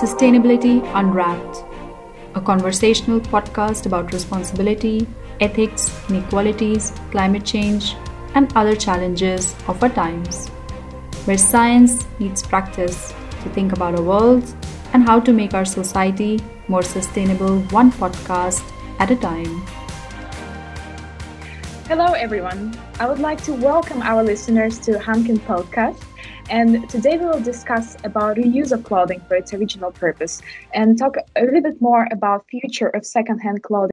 Sustainability Unwrapped, a conversational podcast about responsibility, ethics, inequalities, climate change, and other challenges of our times, where science meets practice to think about our world and how to make our society more sustainable one podcast at a time. Hello, everyone. I would like to welcome our listeners to Hanken podcast. And today we will discuss about reuse of clothing for its original purpose and talk a little bit more about future of secondhand clothing.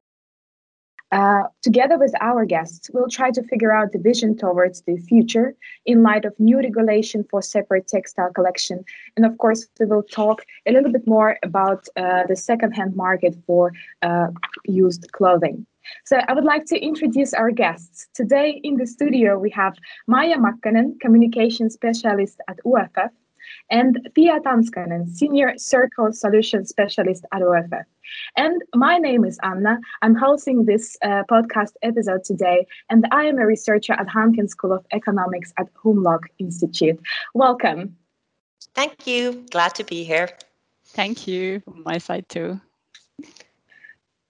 Uh, together with our guests, we'll try to figure out the vision towards the future in light of new regulation for separate textile collection. And of course, we will talk a little bit more about uh, the secondhand market for uh, used clothing. So I would like to introduce our guests. Today in the studio, we have Maya Makkonen, communication specialist at UFF, and Pia Tanskanen, senior circle solution specialist at UFF. And my name is Anna. I'm hosting this uh, podcast episode today, and I am a researcher at Hanken School of Economics at Humlog Institute. Welcome. Thank you. Glad to be here. Thank you from my side too.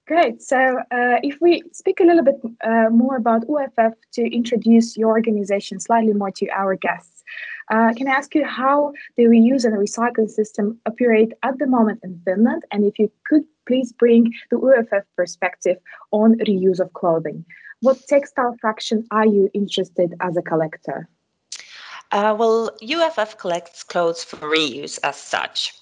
Great. So, uh, if we speak a little bit uh, more about UFF to introduce your organization slightly more to our guests, uh, can I ask you how the reuse and recycling system operate at the moment in Finland? And if you could please bring the UFF perspective on reuse of clothing. What textile fraction are you interested as a collector? Uh, well, UFF collects clothes for reuse as such.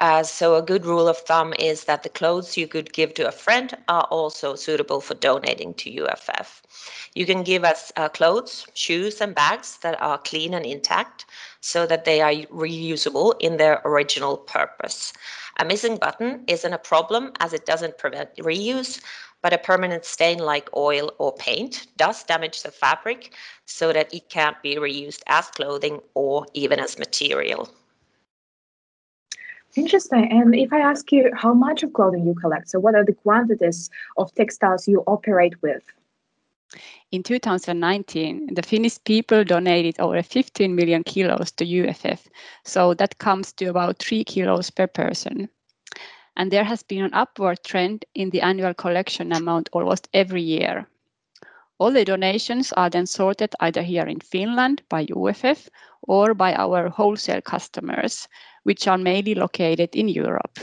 Uh, so a good rule of thumb is that the clothes you could give to a friend are also suitable for donating to UFF. You can give us uh, clothes, shoes, and bags that are clean and intact so that they are reusable in their original purpose. A missing button isn't a problem as it doesn't prevent reuse, but a permanent stain like oil or paint does damage the fabric so that it can't be reused as clothing or even as material. Interesting. And if I ask you how much of clothing you collect, so what are the quantities of textiles you operate with? In 2019, the Finnish people donated over 15 million kilos to UFF, so that comes to about 3 kilos per person. And there has been an upward trend in the annual collection amount almost every year. All the donations are then sorted either here in Finland by UFF or by our wholesale customers, which are mainly located in Europe.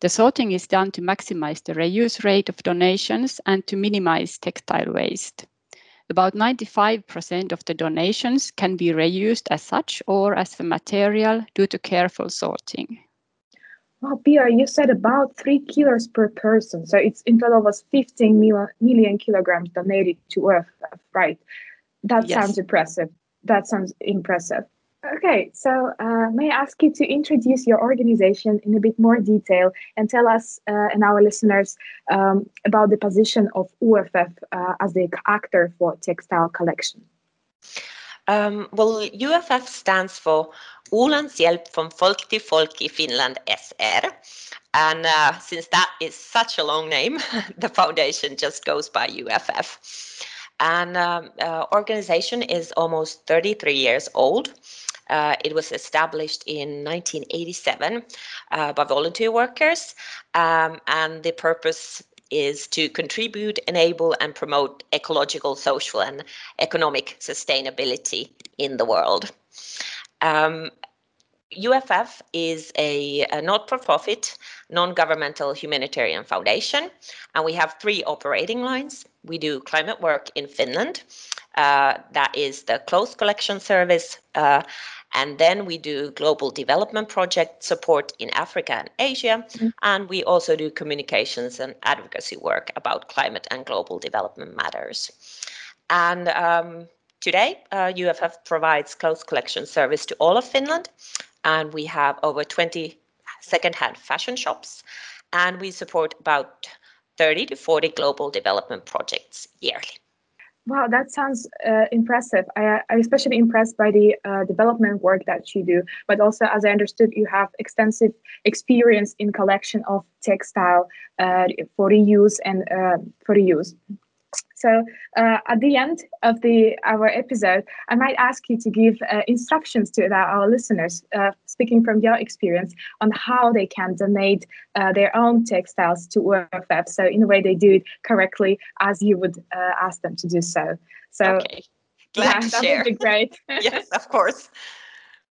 The sorting is done to maximize the reuse rate of donations and to minimize textile waste. About 95% of the donations can be reused as such or as the material due to careful sorting. Well, Pia, you said about three kilos per person. So it's in total was 15 million, million kilograms donated to Earth, right? That yes. sounds impressive. That sounds impressive. Okay, so uh, may I ask you to introduce your organization in a bit more detail and tell us uh, and our listeners um, about the position of UFF uh, as the actor for textile collection? Um, well, UFF stands for Ulands hjälp från folk folk i Finland SR. And uh, since that is such a long name, the foundation just goes by UFF. And um, uh, organization is almost 33 years old. Uh, it was established in 1987 uh, by volunteer workers, um, and the purpose is to contribute, enable, and promote ecological, social, and economic sustainability in the world. Um, UFF is a, a not for profit, non governmental humanitarian foundation, and we have three operating lines. We do climate work in Finland, uh, that is the clothes collection service. Uh, and then we do global development project support in Africa and Asia. Mm-hmm. And we also do communications and advocacy work about climate and global development matters. And um, today, uh, UFF provides clothes collection service to all of Finland. And we have over 20 secondhand fashion shops. And we support about 30 to 40 global development projects yearly. Wow, that sounds uh, impressive. I, I'm especially impressed by the uh, development work that you do, but also, as I understood, you have extensive experience in collection of textile uh, for reuse and uh, for reuse. So uh, at the end of the our episode, I might ask you to give uh, instructions to our, listeners, uh, speaking from your experience, on how they can donate uh, their own textiles to UFF. So in a way, they do it correctly as you would uh, ask them to do so. So okay. Glad yeah, to that share. would be great. yes, of course.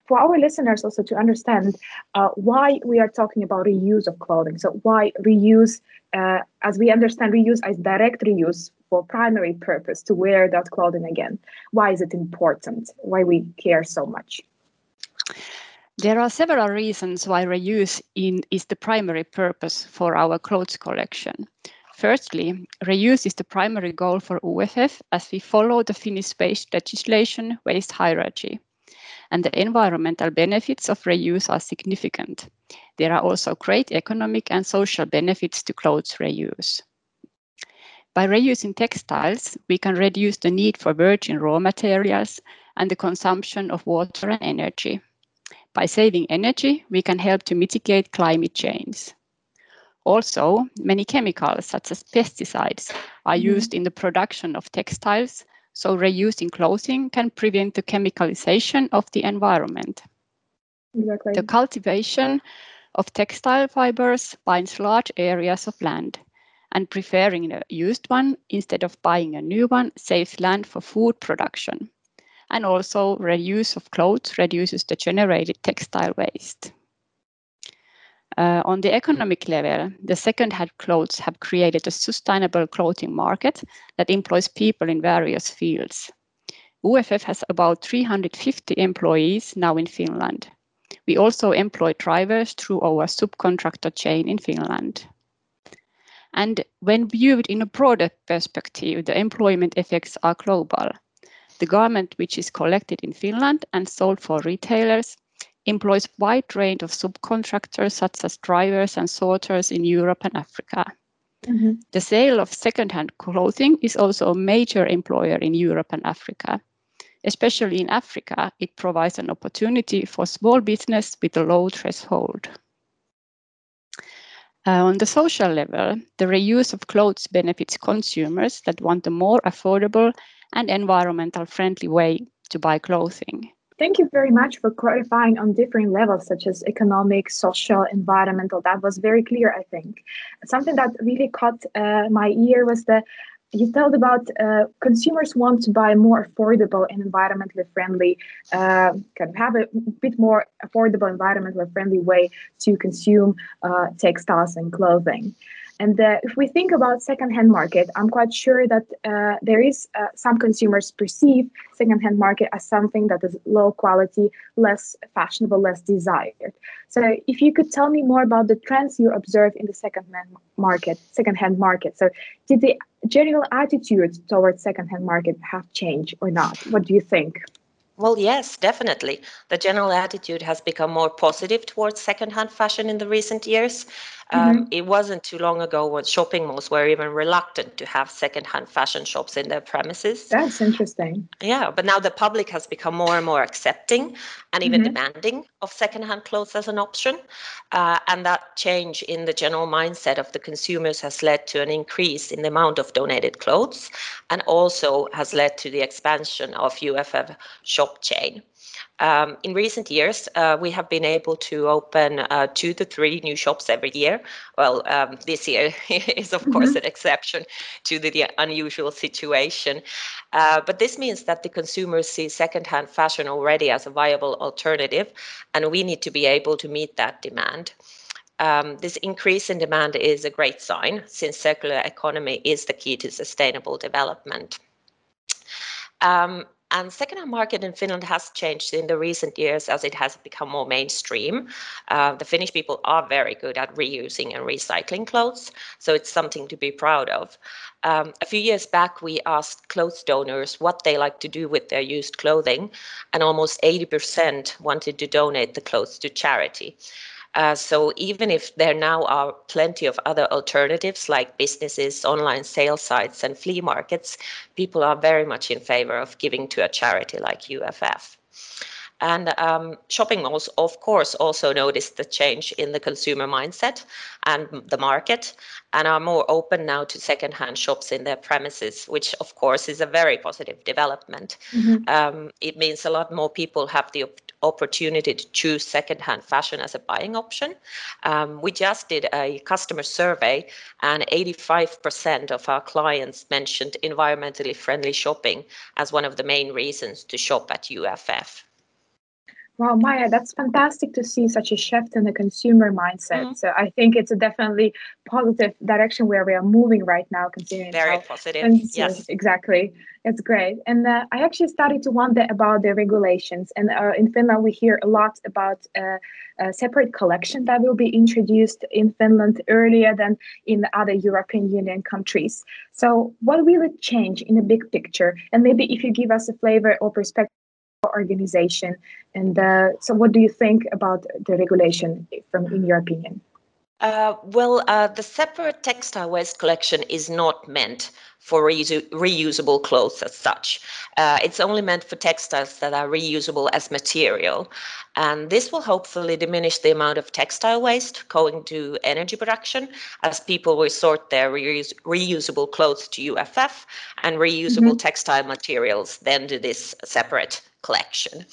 For our listeners also to understand uh, why we are talking about reuse of clothing. So why reuse, uh, as we understand reuse as direct reuse for primary purpose to wear that clothing again. Why is it important? Why we care so much? There are several reasons why reuse in, is the primary purpose for our clothes collection. Firstly, reuse is the primary goal for UFF as we follow the Finnish based legislation waste hierarchy and the environmental benefits of reuse are significant. There are also great economic and social benefits to clothes reuse. By reusing textiles, we can reduce the need for virgin raw materials and the consumption of water and energy. By saving energy, we can help to mitigate climate change. Also, many chemicals, such as pesticides, are mm-hmm. used in the production of textiles, so reusing clothing can prevent the chemicalization of the environment. Exactly. The cultivation of textile fibers binds large areas of land, and preferring a used one instead of buying a new one saves land for food production. And also, reuse of clothes reduces the generated textile waste. Uh, on the economic level, the second-hand clothes have created a sustainable clothing market that employs people in various fields. UFF has about 350 employees now in Finland. We also employ drivers through our subcontractor chain in Finland. And when viewed in a broader perspective, the employment effects are global. The garment which is collected in Finland and sold for retailers employs wide range of subcontractors such as drivers and sorters in Europe and Africa. Mm-hmm. The sale of second-hand clothing is also a major employer in Europe and Africa. Especially in Africa, it provides an opportunity for small business with a low threshold. Uh, on the social level, the reuse of clothes benefits consumers that want a more affordable and environmental friendly way to buy clothing. Thank you very much for clarifying on different levels, such as economic, social, environmental. That was very clear, I think. Something that really caught uh, my ear was the you told about uh, consumers want to buy more affordable and environmentally friendly, uh, kind of have a bit more affordable, environmentally friendly way to consume uh, textiles and clothing. And uh, if we think about secondhand market, I'm quite sure that uh, there is uh, some consumers perceive secondhand market as something that is low quality, less fashionable, less desired. So if you could tell me more about the trends you observe in the secondhand market, secondhand market. So did the general attitude towards secondhand market have changed or not? What do you think? Well, yes, definitely. The general attitude has become more positive towards secondhand fashion in the recent years. Um, mm-hmm. It wasn't too long ago when shopping malls were even reluctant to have secondhand fashion shops in their premises. That's interesting. Yeah, but now the public has become more and more accepting and even mm-hmm. demanding of secondhand clothes as an option. Uh, and that change in the general mindset of the consumers has led to an increase in the amount of donated clothes and also has led to the expansion of UFF shop chain. Um, in recent years, uh, we have been able to open uh, two to three new shops every year. Well, um, this year is, of mm-hmm. course, an exception to the, the unusual situation. Uh, but this means that the consumers see secondhand fashion already as a viable alternative, and we need to be able to meet that demand. Um, this increase in demand is a great sign since circular economy is the key to sustainable development. Um, and second-hand market in Finland has changed in the recent years as it has become more mainstream. Uh, the Finnish people are very good at reusing and recycling clothes, so it's something to be proud of. Um, a few years back, we asked clothes donors what they like to do with their used clothing, and almost 80% wanted to donate the clothes to charity. Uh, so even if there now are plenty of other alternatives like businesses, online sales sites, and flea markets, people are very much in favor of giving to a charity like UFF. And um, shopping malls, of course, also noticed the change in the consumer mindset and the market and are more open now to secondhand shops in their premises, which, of course, is a very positive development. Mm-hmm. Um, it means a lot more people have the op- opportunity to choose secondhand fashion as a buying option. Um, we just did a customer survey, and 85% of our clients mentioned environmentally friendly shopping as one of the main reasons to shop at UFF. Wow, Maya, that's fantastic to see such a shift in the consumer mindset. Mm-hmm. So I think it's a definitely positive direction where we are moving right now, considering very positive. yes, exactly. It's great. And uh, I actually started to wonder about the regulations. And uh, in Finland, we hear a lot about uh, a separate collection that will be introduced in Finland earlier than in other European Union countries. So, what will it change in the big picture? And maybe if you give us a flavor or perspective organization. And uh, so, what do you think about the regulation, from in your opinion? Uh, well, uh, the separate textile waste collection is not meant for reusa- reusable clothes as such. Uh, it's only meant for textiles that are reusable as material. And this will hopefully diminish the amount of textile waste going to energy production as people will sort their reus- reusable clothes to UFF and reusable mm-hmm. textile materials then to this separate collection.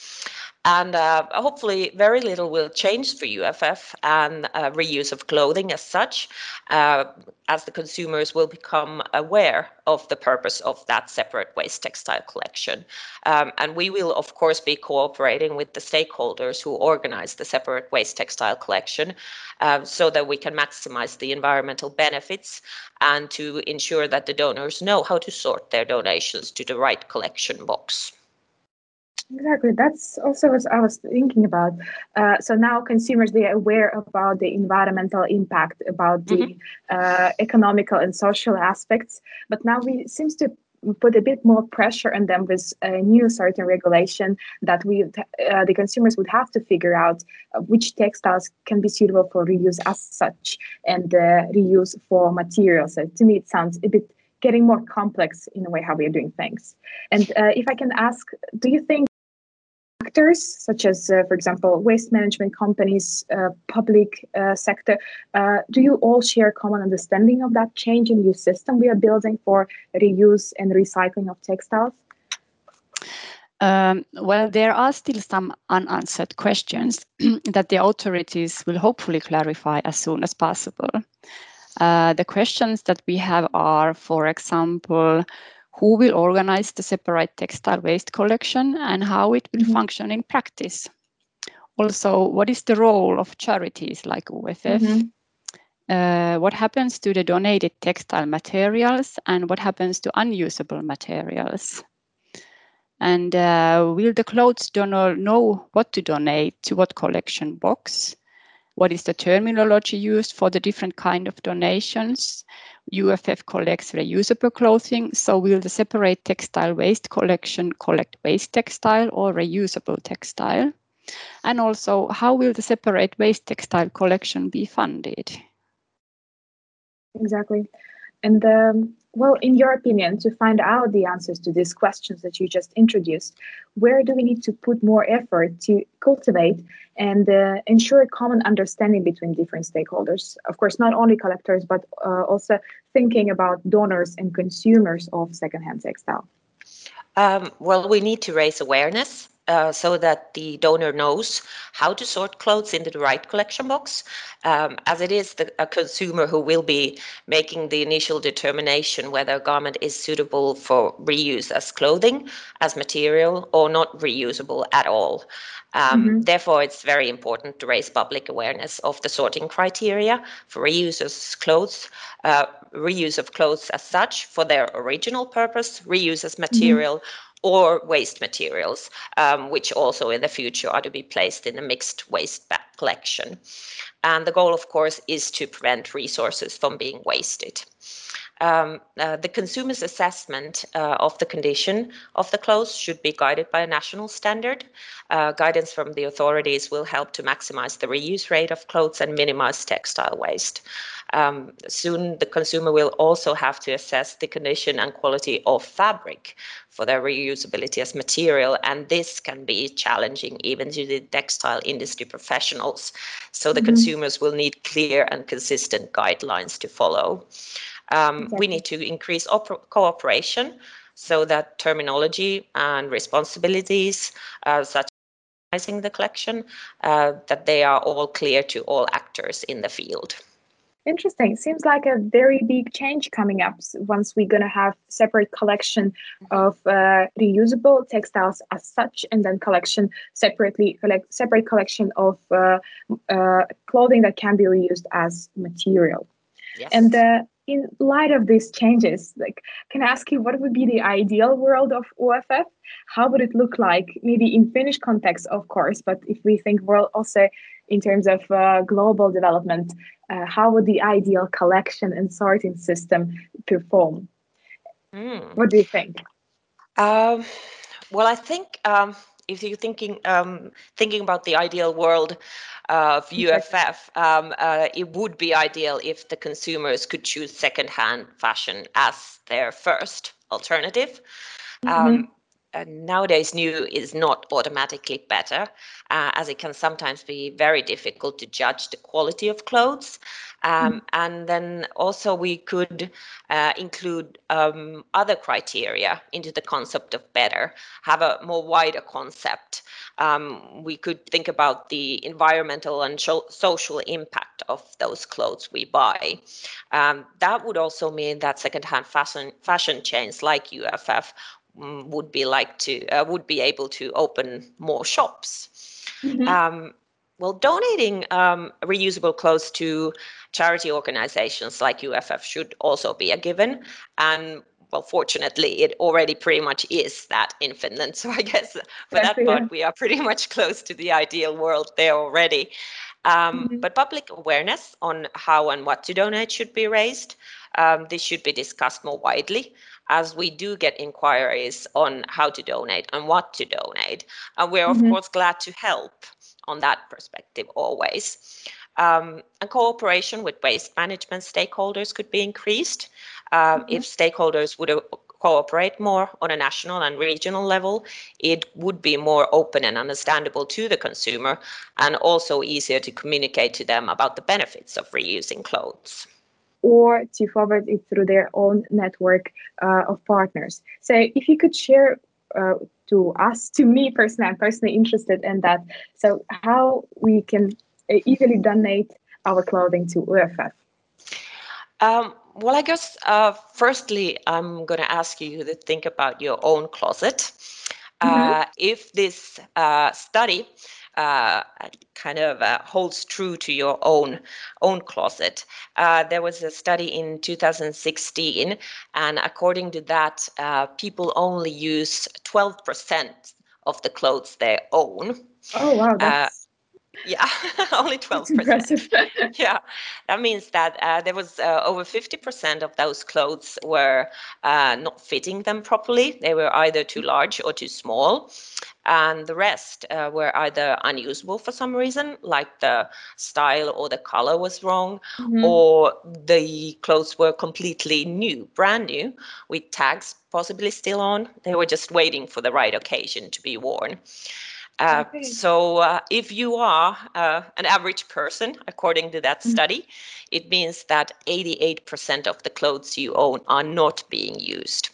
And uh, hopefully, very little will change for UFF and uh, reuse of clothing as such, uh, as the consumers will become aware of the purpose of that separate waste textile collection. Um, and we will, of course, be cooperating with the stakeholders who organize the separate waste textile collection uh, so that we can maximize the environmental benefits and to ensure that the donors know how to sort their donations to the right collection box. Exactly. That's also what I was thinking about. Uh, so now consumers they are aware about the environmental impact, about the mm-hmm. uh, economical and social aspects. But now we seems to put a bit more pressure on them with a new certain regulation that we uh, the consumers would have to figure out uh, which textiles can be suitable for reuse as such and uh, reuse for materials. So to me, it sounds a bit getting more complex in the way how we are doing things. And uh, if I can ask, do you think actors, such as, uh, for example, waste management companies, uh, public uh, sector, do you all share common understanding of that change in new system we are building for reuse and recycling of textiles? Um, well, there are still some unanswered questions that the authorities will hopefully clarify as soon as possible. Uh, the questions that we have are, for example, who will organize the separate textile waste collection and how it will mm-hmm. function in practice. Also, what is the role of charities like UFF? Mm-hmm. Uh, what happens to the donated textile materials and what happens to unusable materials? And uh, will the clothes donor know what to donate to what collection box? What is the terminology used for the different kind of donations? UFF collects reusable clothing, so will the separate textile waste collection collect waste textile or reusable textile? And also, how will the separate waste textile collection be funded? Exactly. And um, well, in your opinion, to find out the answers to these questions that you just introduced, where do we need to put more effort to cultivate and uh, ensure common understanding between different stakeholders? Of course, not only collectors, but uh, also thinking about donors and consumers of secondhand textile. Um, well, we need to raise awareness uh, so that the donor knows how to sort clothes into the right collection box, um, as it is the, a consumer who will be making the initial determination whether a garment is suitable for reuse as clothing, as material, or not reusable at all. Um, mm-hmm. Therefore, it's very important to raise public awareness of the sorting criteria for reuse of clothes, uh, reuse of clothes as such for their original purpose, reuse as mm-hmm. material. Mm-hmm or waste materials, um, which also in the future are to be placed in a mixed waste collection. And the goal, of course, is to prevent resources from being wasted. Um, uh, the consumer's assessment uh, of the condition of the clothes should be guided by a national standard. Uh, guidance from the authorities will help to maximize the reuse rate of clothes and minimize textile waste. Um, soon, the consumer will also have to assess the condition and quality of fabric for their reusability as material, and this can be challenging even to the textile industry professionals. So the mm-hmm. consumers will need clear and consistent guidelines to follow. Um, exactly. We need to increase op- cooperation so that terminology and responsibilities, uh, such as the collection, uh, that they are all clear to all actors in the field. Interesting. Seems like a very big change coming up once we're going to have separate collection of uh, reusable textiles as such, and then collection separately, collect, separate collection of uh, uh, clothing that can be reused as material. Yes. And uh, in light of these changes, like, can I ask you what would be the ideal world of UFF? How would it look like? Maybe in Finnish context, of course, but if we think world also in terms of uh, global development, uh, how would the ideal collection and sorting system perform? Mm. What do you think? Um, well, I think um, if you're thinking um, thinking about the ideal world of UFF, um, uh, it would be ideal if the consumers could choose secondhand fashion as their first alternative. Mm-hmm. Um, uh, nowadays new is not automatically better uh, as it can sometimes be very difficult to judge the quality of clothes. Um, mm. and then also we could uh, include um, other criteria into the concept of better have a more wider concept. Um, we could think about the environmental and social impact of those clothes we buy. Um, that would also mean that secondhand fashion fashion chains like uff would be like to uh, would be able to open more shops. Mm-hmm. Um, well, donating um, reusable clothes to charity organizations like UFF should also be a given. And well, fortunately, it already pretty much is that in Finland. So I guess for that part, we are pretty much close to the ideal world there already. Um, mm-hmm. But public awareness on how and what to donate should be raised. Um, this should be discussed more widely as we do get inquiries on how to donate and what to donate. And we're, mm-hmm. of course, glad to help on that perspective always. Um, and cooperation with waste management stakeholders could be increased uh, mm-hmm. if stakeholders would uh, cooperate more on a national and regional level it would be more open and understandable to the consumer and also easier to communicate to them about the benefits of reusing clothes or to forward it through their own network uh, of partners. So if you could share uh, to us, to me personally, I'm personally interested in that. So how we can uh, easily donate our clothing to UFF? Um, well, I guess uh, firstly, I'm going to ask you to think about your own closet. Mm-hmm. Uh, if this uh, study uh, kind of uh, holds true to your own own closet. Uh, there was a study in 2016, and according to that, uh, people only use 12% of the clothes they own. Oh wow! Uh, that's yeah, only 12%. yeah, that means that uh, there was uh, over 50% of those clothes were uh, not fitting them properly. They were either too large or too small. And the rest uh, were either unusable for some reason, like the style or the color was wrong, mm-hmm. or the clothes were completely new, brand new, with tags possibly still on. They were just waiting for the right occasion to be worn. Uh, okay. So, uh, if you are uh, an average person, according to that mm-hmm. study, it means that 88% of the clothes you own are not being used.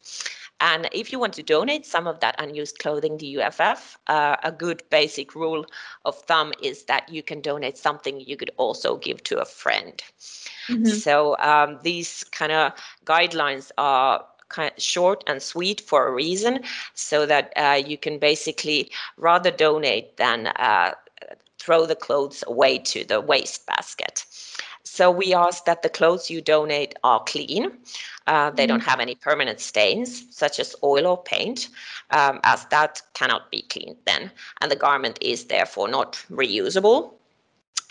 And if you want to donate some of that unused clothing to UFF, uh, a good basic rule of thumb is that you can donate something you could also give to a friend. Mm-hmm. So um, these kind of guidelines are kind of short and sweet for a reason, so that uh, you can basically rather donate than uh, throw the clothes away to the waste basket. So we ask that the clothes you donate are clean. Uh, they mm don't have any permanent stains, such as oil or paint, um, as that cannot be cleaned then, and the garment is therefore not reusable.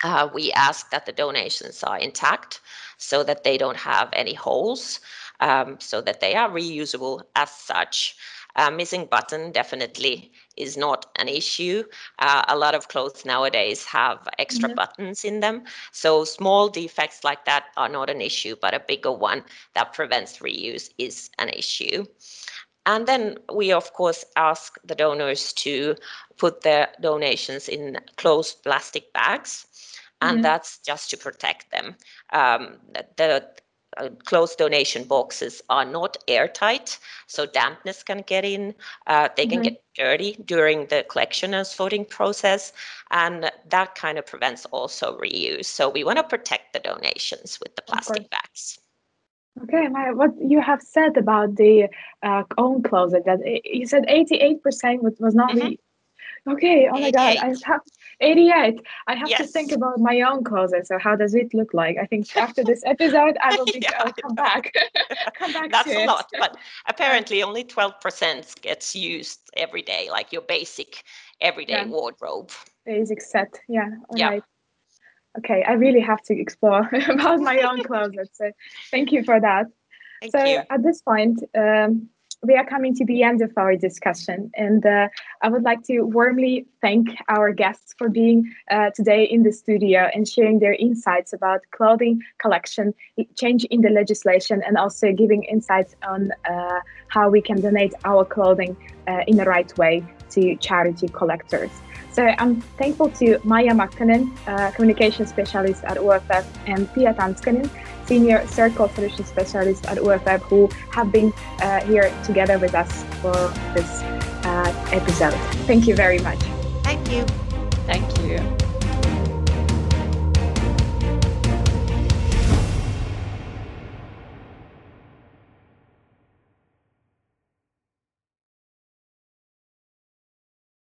Uh, we ask that the donations are intact so that they don't have any holes um, so that they are reusable as such. Uh, missing button definitely is not an issue. Uh, a lot of clothes nowadays have extra mm-hmm. buttons in them. So small defects like that are not an issue, but a bigger one that prevents reuse is an issue. And then we, of course, ask the donors to put their donations in closed plastic bags. And mm-hmm. that's just to protect them. Um, the, uh, closed donation boxes are not airtight, so dampness can get in. Uh, they can mm-hmm. get dirty during the collection and sorting process, and that kind of prevents also reuse. So we want to protect the donations with the plastic bags. Okay, my, what you have said about the uh, own closet that you said 88% was not mm-hmm. Okay, oh my god, I have 88. I have yes. to think about my own closet. So how does it look like? I think after this episode, I will be, yeah, I'll come back. come back. That's a it. lot, but apparently only 12% gets used every day, like your basic everyday yeah. wardrobe. Basic set, yeah. All yeah. Right. Okay, I really have to explore about my own closet. So thank you for that. Thank so you. at this point, um, we are coming to the end of our discussion, and uh, I would like to warmly thank our guests for being uh, today in the studio and sharing their insights about clothing collection, change in the legislation, and also giving insights on uh, how we can donate our clothing uh, in the right way to charity collectors. So I'm thankful to Maya Makkonen, uh, communication specialist at UFF, and Pia Tanskanen, Senior Circle Solution Specialist at UFF, who have been uh, here together with us for this uh, episode. Thank you very much. Thank you. Thank you.